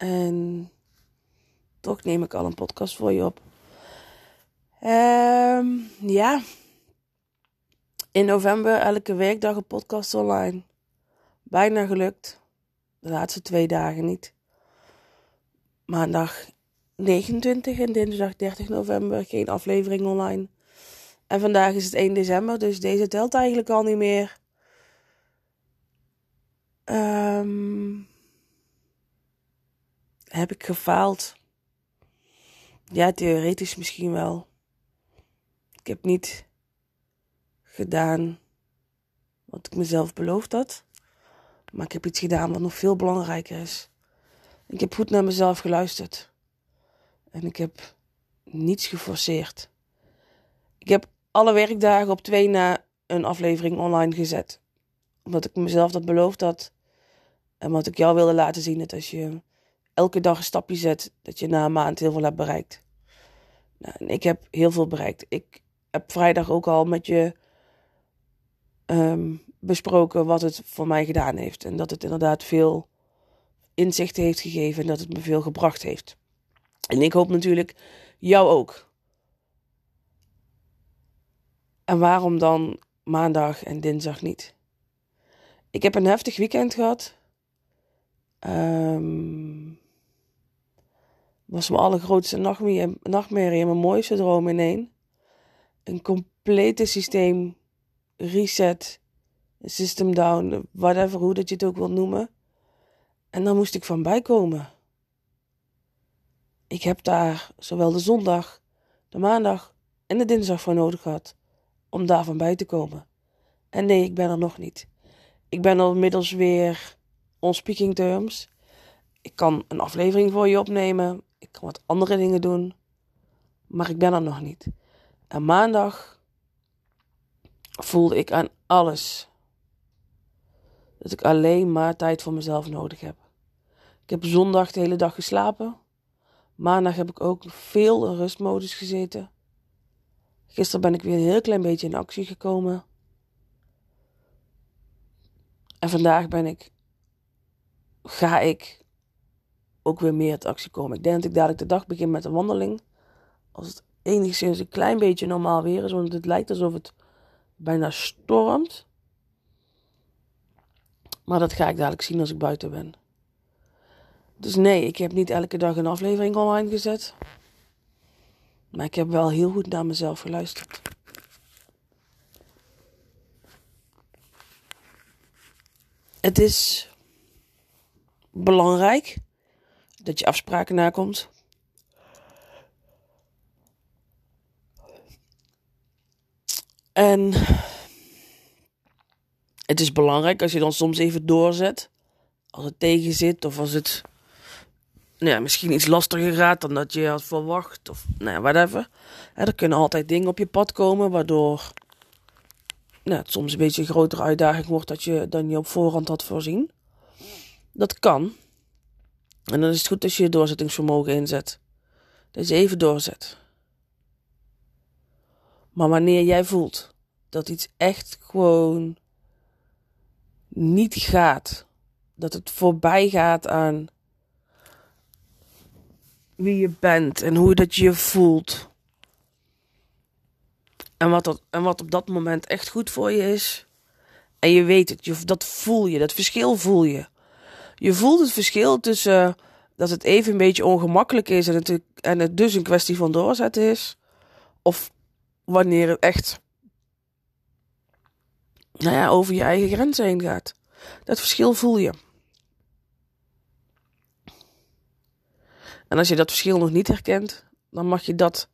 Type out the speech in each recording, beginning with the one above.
en toch neem ik al een podcast voor je op. Ehm, ja, in november elke werkdag een podcast online. Bijna gelukt. De laatste twee dagen niet. Maandag 29 en dinsdag 30 november geen aflevering online. En vandaag is het 1 december, dus deze telt eigenlijk al niet meer. Um, heb ik gefaald? Ja, theoretisch misschien wel. Ik heb niet gedaan wat ik mezelf beloofd had. Maar ik heb iets gedaan wat nog veel belangrijker is. Ik heb goed naar mezelf geluisterd. En ik heb niets geforceerd. Ik heb alle werkdagen op twee na een aflevering online gezet. Omdat ik mezelf dat beloofd had. En wat ik jou wilde laten zien, dat als je elke dag een stapje zet, dat je na een maand heel veel hebt bereikt. Nou, ik heb heel veel bereikt. Ik heb vrijdag ook al met je um, besproken wat het voor mij gedaan heeft. En dat het inderdaad veel inzicht heeft gegeven en dat het me veel gebracht heeft. En ik hoop natuurlijk jou ook. En waarom dan maandag en dinsdag niet? Ik heb een heftig weekend gehad. Um, was mijn allergrootste nachtmerrie, nachtmerrie en mijn mooiste droom in één. Een complete systeem reset, system down, whatever, hoe dat je het ook wilt noemen. En dan moest ik van bijkomen. Ik heb daar zowel de zondag, de maandag en de dinsdag voor nodig gehad om daar van bij te komen. En nee, ik ben er nog niet. Ik ben al inmiddels weer on speaking terms. Ik kan een aflevering voor je opnemen. Ik kan wat andere dingen doen. Maar ik ben er nog niet. En maandag voelde ik aan alles dat ik alleen maar tijd voor mezelf nodig heb. Ik heb zondag de hele dag geslapen. Maandag heb ik ook veel in rustmodus gezeten. Gisteren ben ik weer een heel klein beetje in actie gekomen. En vandaag ben ik, ga ik ook weer meer in actie komen. Ik denk dat ik dadelijk de dag begin met een wandeling. Als het enigszins een klein beetje normaal weer is, want het lijkt alsof het bijna stormt. Maar dat ga ik dadelijk zien als ik buiten ben. Dus nee, ik heb niet elke dag een aflevering online gezet. Maar ik heb wel heel goed naar mezelf geluisterd. Het is belangrijk dat je afspraken nakomt. En het is belangrijk als je dan soms even doorzet. Als het tegen zit of als het nou ja, misschien iets lastiger gaat dan dat je had verwacht. Of nou ja, whatever. er kunnen altijd dingen op je pad komen waardoor nou, het soms een beetje een grotere uitdaging wordt dat je, dan je op voorhand had voorzien. Dat kan. En dan is het goed als je je doorzettingsvermogen inzet. Dat je even doorzet. Maar wanneer jij voelt dat iets echt gewoon niet gaat, dat het voorbij gaat aan wie je bent en hoe dat je je voelt. En wat, dat, en wat op dat moment echt goed voor je is. En je weet het, je, dat voel je, dat verschil voel je. Je voelt het verschil tussen dat het even een beetje ongemakkelijk is en het, en het dus een kwestie van doorzetten is. Of wanneer het echt nou ja, over je eigen grenzen heen gaat. Dat verschil voel je. En als je dat verschil nog niet herkent, dan mag je dat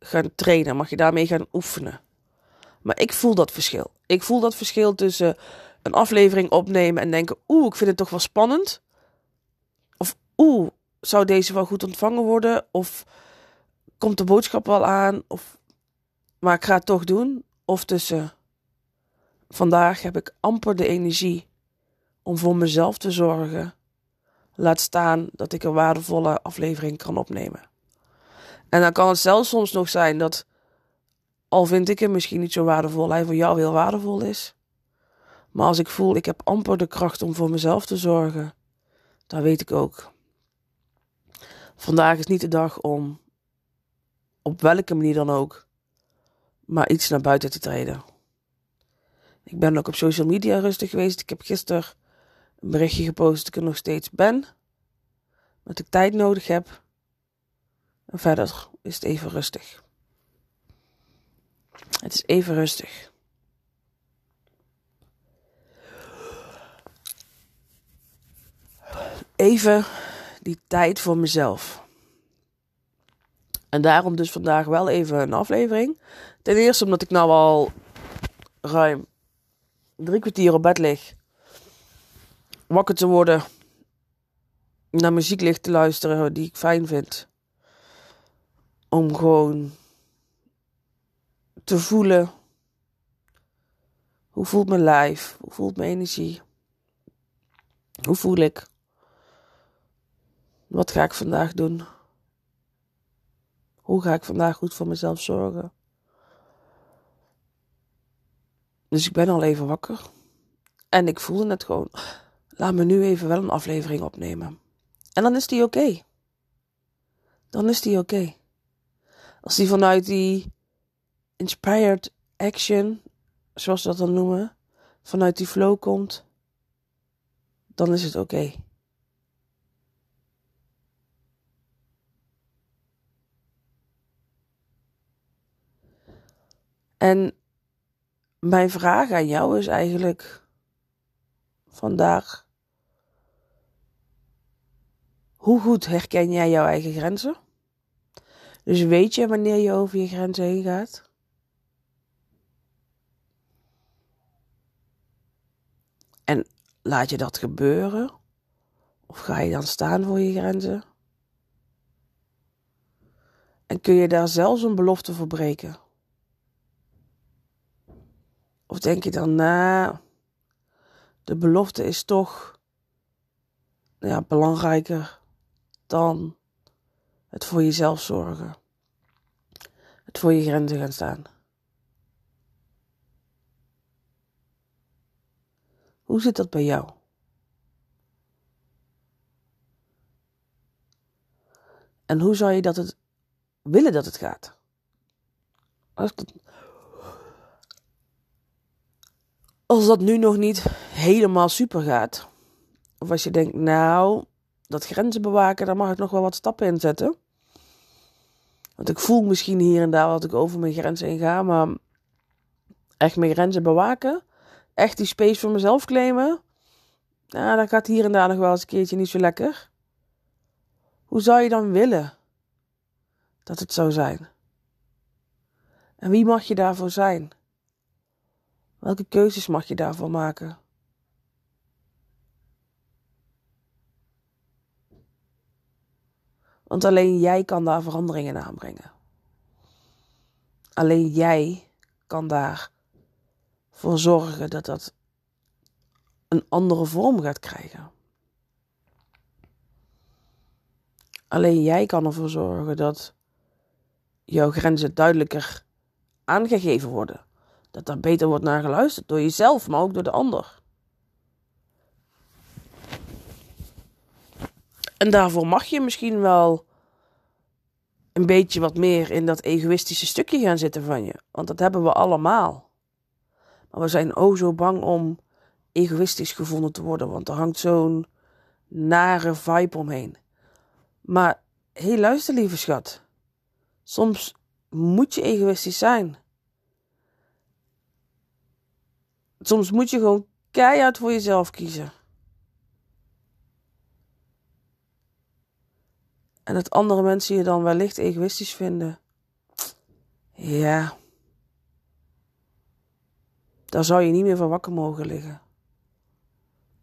gaan trainen, mag je daarmee gaan oefenen. Maar ik voel dat verschil. Ik voel dat verschil tussen een aflevering opnemen en denken: oeh, ik vind het toch wel spannend. Of oeh, zou deze wel goed ontvangen worden? Of komt de boodschap wel aan? Of, maar ik ga het toch doen. Of tussen vandaag heb ik amper de energie om voor mezelf te zorgen. Laat staan dat ik een waardevolle aflevering kan opnemen. En dan kan het zelfs soms nog zijn dat, al vind ik hem misschien niet zo waardevol, hij voor jou heel waardevol is. Maar als ik voel, ik heb amper de kracht om voor mezelf te zorgen, dan weet ik ook. Vandaag is niet de dag om, op welke manier dan ook, maar iets naar buiten te treden. Ik ben ook op social media rustig geweest. Ik heb gisteren een berichtje gepost dat ik er nog steeds ben. Dat ik tijd nodig heb. En verder is het even rustig. Het is even rustig. Even die tijd voor mezelf. En daarom dus vandaag wel even een aflevering. Ten eerste omdat ik nou al ruim drie kwartier op bed lig. Wakker te worden. Naar muziek ligt te luisteren die ik fijn vind. Om gewoon te voelen. Hoe voelt mijn lijf? Hoe voelt mijn energie? Hoe voel ik? Wat ga ik vandaag doen? Hoe ga ik vandaag goed voor mezelf zorgen? Dus ik ben al even wakker. En ik voelde het gewoon. Laat me nu even wel een aflevering opnemen. En dan is die oké. Dan is die oké. Als die vanuit die inspired action, zoals ze dat dan noemen, vanuit die flow komt, dan is het oké. En mijn vraag aan jou is eigenlijk vandaag: hoe goed herken jij jouw eigen grenzen? Dus weet je wanneer je over je grenzen heen gaat? En laat je dat gebeuren? Of ga je dan staan voor je grenzen? En kun je daar zelfs een belofte voor breken? Of denk je dan, nou, de belofte is toch ja, belangrijker dan het voor jezelf zorgen. Het voor je grenzen gaan staan. Hoe zit dat bij jou? En hoe zou je dat het willen dat het gaat? Als dat nu nog niet helemaal super gaat. Of als je denkt, nou, dat grenzen bewaken, daar mag ik nog wel wat stappen in zetten. Want ik voel misschien hier en daar wat ik over mijn grenzen heen ga, maar echt mijn grenzen bewaken, echt die space voor mezelf claimen, nou, dat gaat hier en daar nog wel eens een keertje niet zo lekker. Hoe zou je dan willen dat het zou zijn? En wie mag je daarvoor zijn? Welke keuzes mag je daarvoor maken? Want alleen jij kan daar veranderingen aanbrengen. Alleen jij kan daar voor zorgen dat dat een andere vorm gaat krijgen. Alleen jij kan ervoor zorgen dat jouw grenzen duidelijker aangegeven worden dat daar beter wordt naar geluisterd door jezelf, maar ook door de ander. En daarvoor mag je misschien wel een beetje wat meer in dat egoïstische stukje gaan zitten van je. Want dat hebben we allemaal. Maar we zijn o zo bang om egoïstisch gevonden te worden, want er hangt zo'n nare vibe omheen. Maar hé, hey, luister lieve schat. Soms moet je egoïstisch zijn. Soms moet je gewoon keihard voor jezelf kiezen. En dat andere mensen je dan wellicht egoïstisch vinden. Ja. Daar zou je niet meer van wakker mogen liggen.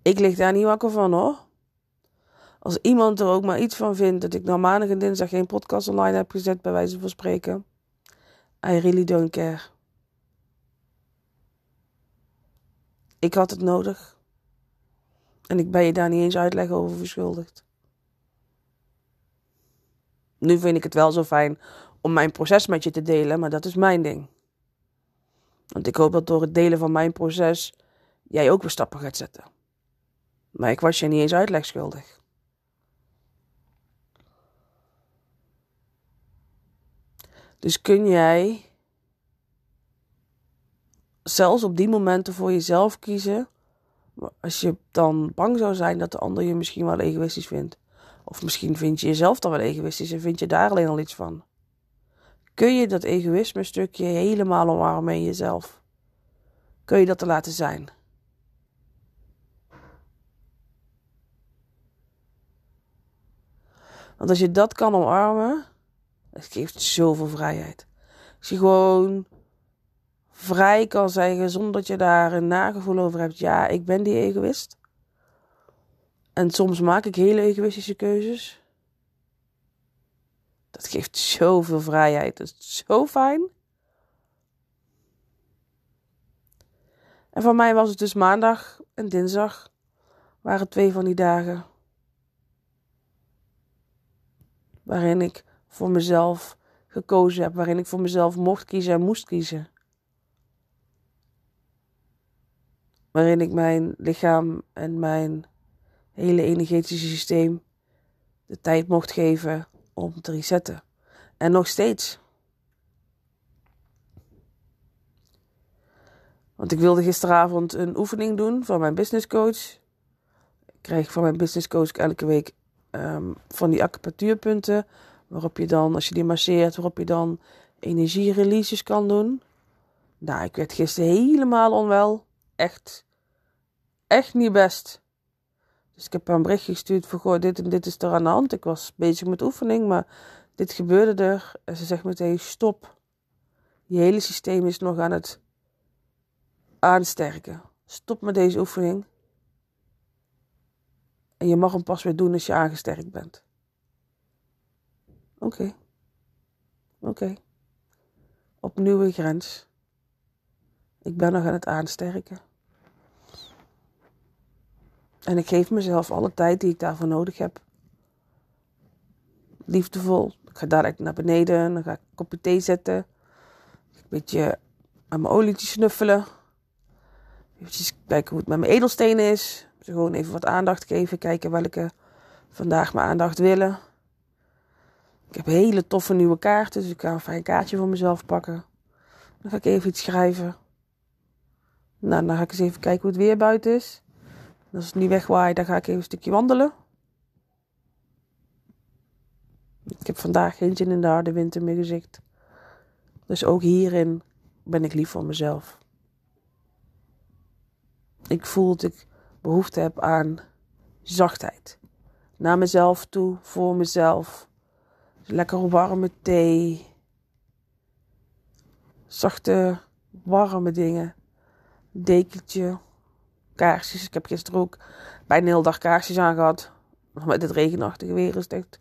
Ik lig daar niet wakker van hoor. Als iemand er ook maar iets van vindt dat ik nou maandag en dinsdag geen podcast online heb gezet, bij wijze van spreken. I really don't care. Ik had het nodig. En ik ben je daar niet eens uitleg over verschuldigd. Nu vind ik het wel zo fijn om mijn proces met je te delen, maar dat is mijn ding. Want ik hoop dat door het delen van mijn proces jij ook weer stappen gaat zetten. Maar ik was je niet eens uitleg schuldig. Dus kun jij zelfs op die momenten voor jezelf kiezen, als je dan bang zou zijn dat de ander je misschien wel egoïstisch vindt. Of misschien vind je jezelf dan wel egoïstisch en vind je daar alleen al iets van. Kun je dat egoïsme stukje helemaal omarmen in jezelf? Kun je dat te laten zijn? Want als je dat kan omarmen, het geeft zoveel vrijheid. Als je gewoon vrij kan zeggen zonder dat je daar een nagevoel over hebt. Ja, ik ben die egoïst. En soms maak ik hele egoïstische keuzes. Dat geeft zoveel vrijheid. Dat is zo fijn. En voor mij was het dus maandag en dinsdag. Waren twee van die dagen. Waarin ik voor mezelf gekozen heb. Waarin ik voor mezelf mocht kiezen en moest kiezen. Waarin ik mijn lichaam en mijn hele energetische systeem de tijd mocht geven om te resetten. En nog steeds. Want ik wilde gisteravond een oefening doen van mijn business coach. Ik krijg van mijn business coach elke week um, van die acupunctuurpunten. Waarop je dan, als je die masseert, waarop je dan energiereleases kan doen. Nou, ik werd gisteren helemaal onwel. Echt, echt niet best. Dus ik heb haar een berichtje gestuurd van, goh, dit en dit is er aan de hand. Ik was bezig met oefening, maar dit gebeurde er. En ze zegt meteen, stop. Je hele systeem is nog aan het aansterken. Stop met deze oefening. En je mag hem pas weer doen als je aangesterkt bent. Oké. Oké. Opnieuw een grens. Ik ben nog aan het aansterken. En ik geef mezelf alle tijd die ik daarvoor nodig heb. Liefdevol. Ik ga dadelijk naar beneden. Dan ga ik een kopje thee zetten. Een beetje aan mijn olietje snuffelen. Even kijken hoe het met mijn edelstenen is. Dus gewoon even wat aandacht geven. Kijken welke vandaag mijn aandacht willen. Ik heb hele toffe nieuwe kaarten. Dus ik ga een fijn kaartje voor mezelf pakken. Dan ga ik even iets schrijven. Nou, dan ga ik eens even kijken hoe het weer buiten is als het niet wegwaait, dan ga ik even een stukje wandelen. Ik heb vandaag geen zin in de harde winter meer gezicht. Dus ook hierin ben ik lief voor mezelf. Ik voel dat ik behoefte heb aan zachtheid. Naar mezelf toe, voor mezelf. Lekker warme thee. Zachte, warme dingen. Dekentje kaarsjes. Ik heb gisteren ook bijna hele dag kaarsjes aangehad. Met het regenachtige weer is het echt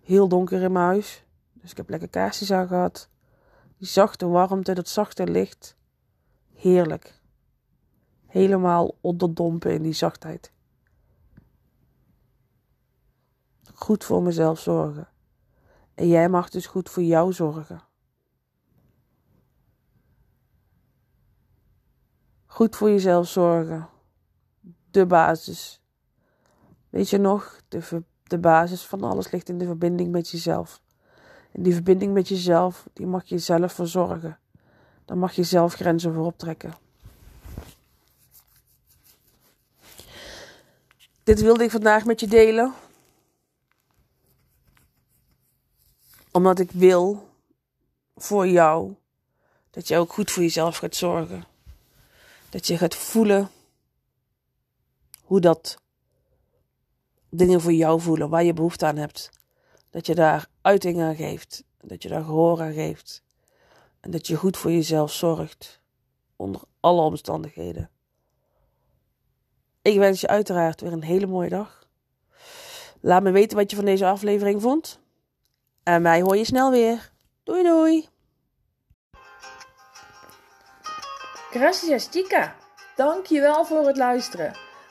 heel donker in mijn huis. Dus ik heb lekker kaarsjes aangehad. Die zachte warmte, dat zachte licht. Heerlijk. Helemaal onderdompen in die zachtheid. Goed voor mezelf zorgen. En jij mag dus goed voor jou zorgen. Goed voor jezelf zorgen de basis. Weet je nog, de, de basis van alles ligt in de verbinding met jezelf. En die verbinding met jezelf, die mag je zelf verzorgen. Daar mag je zelf grenzen voor optrekken. Dit wilde ik vandaag met je delen. Omdat ik wil voor jou dat je ook goed voor jezelf gaat zorgen. Dat je gaat voelen hoe dat dingen voor jou voelen, waar je behoefte aan hebt. Dat je daar uiting aan geeft. Dat je daar gehoor aan geeft. En dat je goed voor jezelf zorgt. Onder alle omstandigheden. Ik wens je uiteraard weer een hele mooie dag. Laat me weten wat je van deze aflevering vond. En mij hoor je snel weer. Doei doei. Gracias chica. Dankjewel voor het luisteren.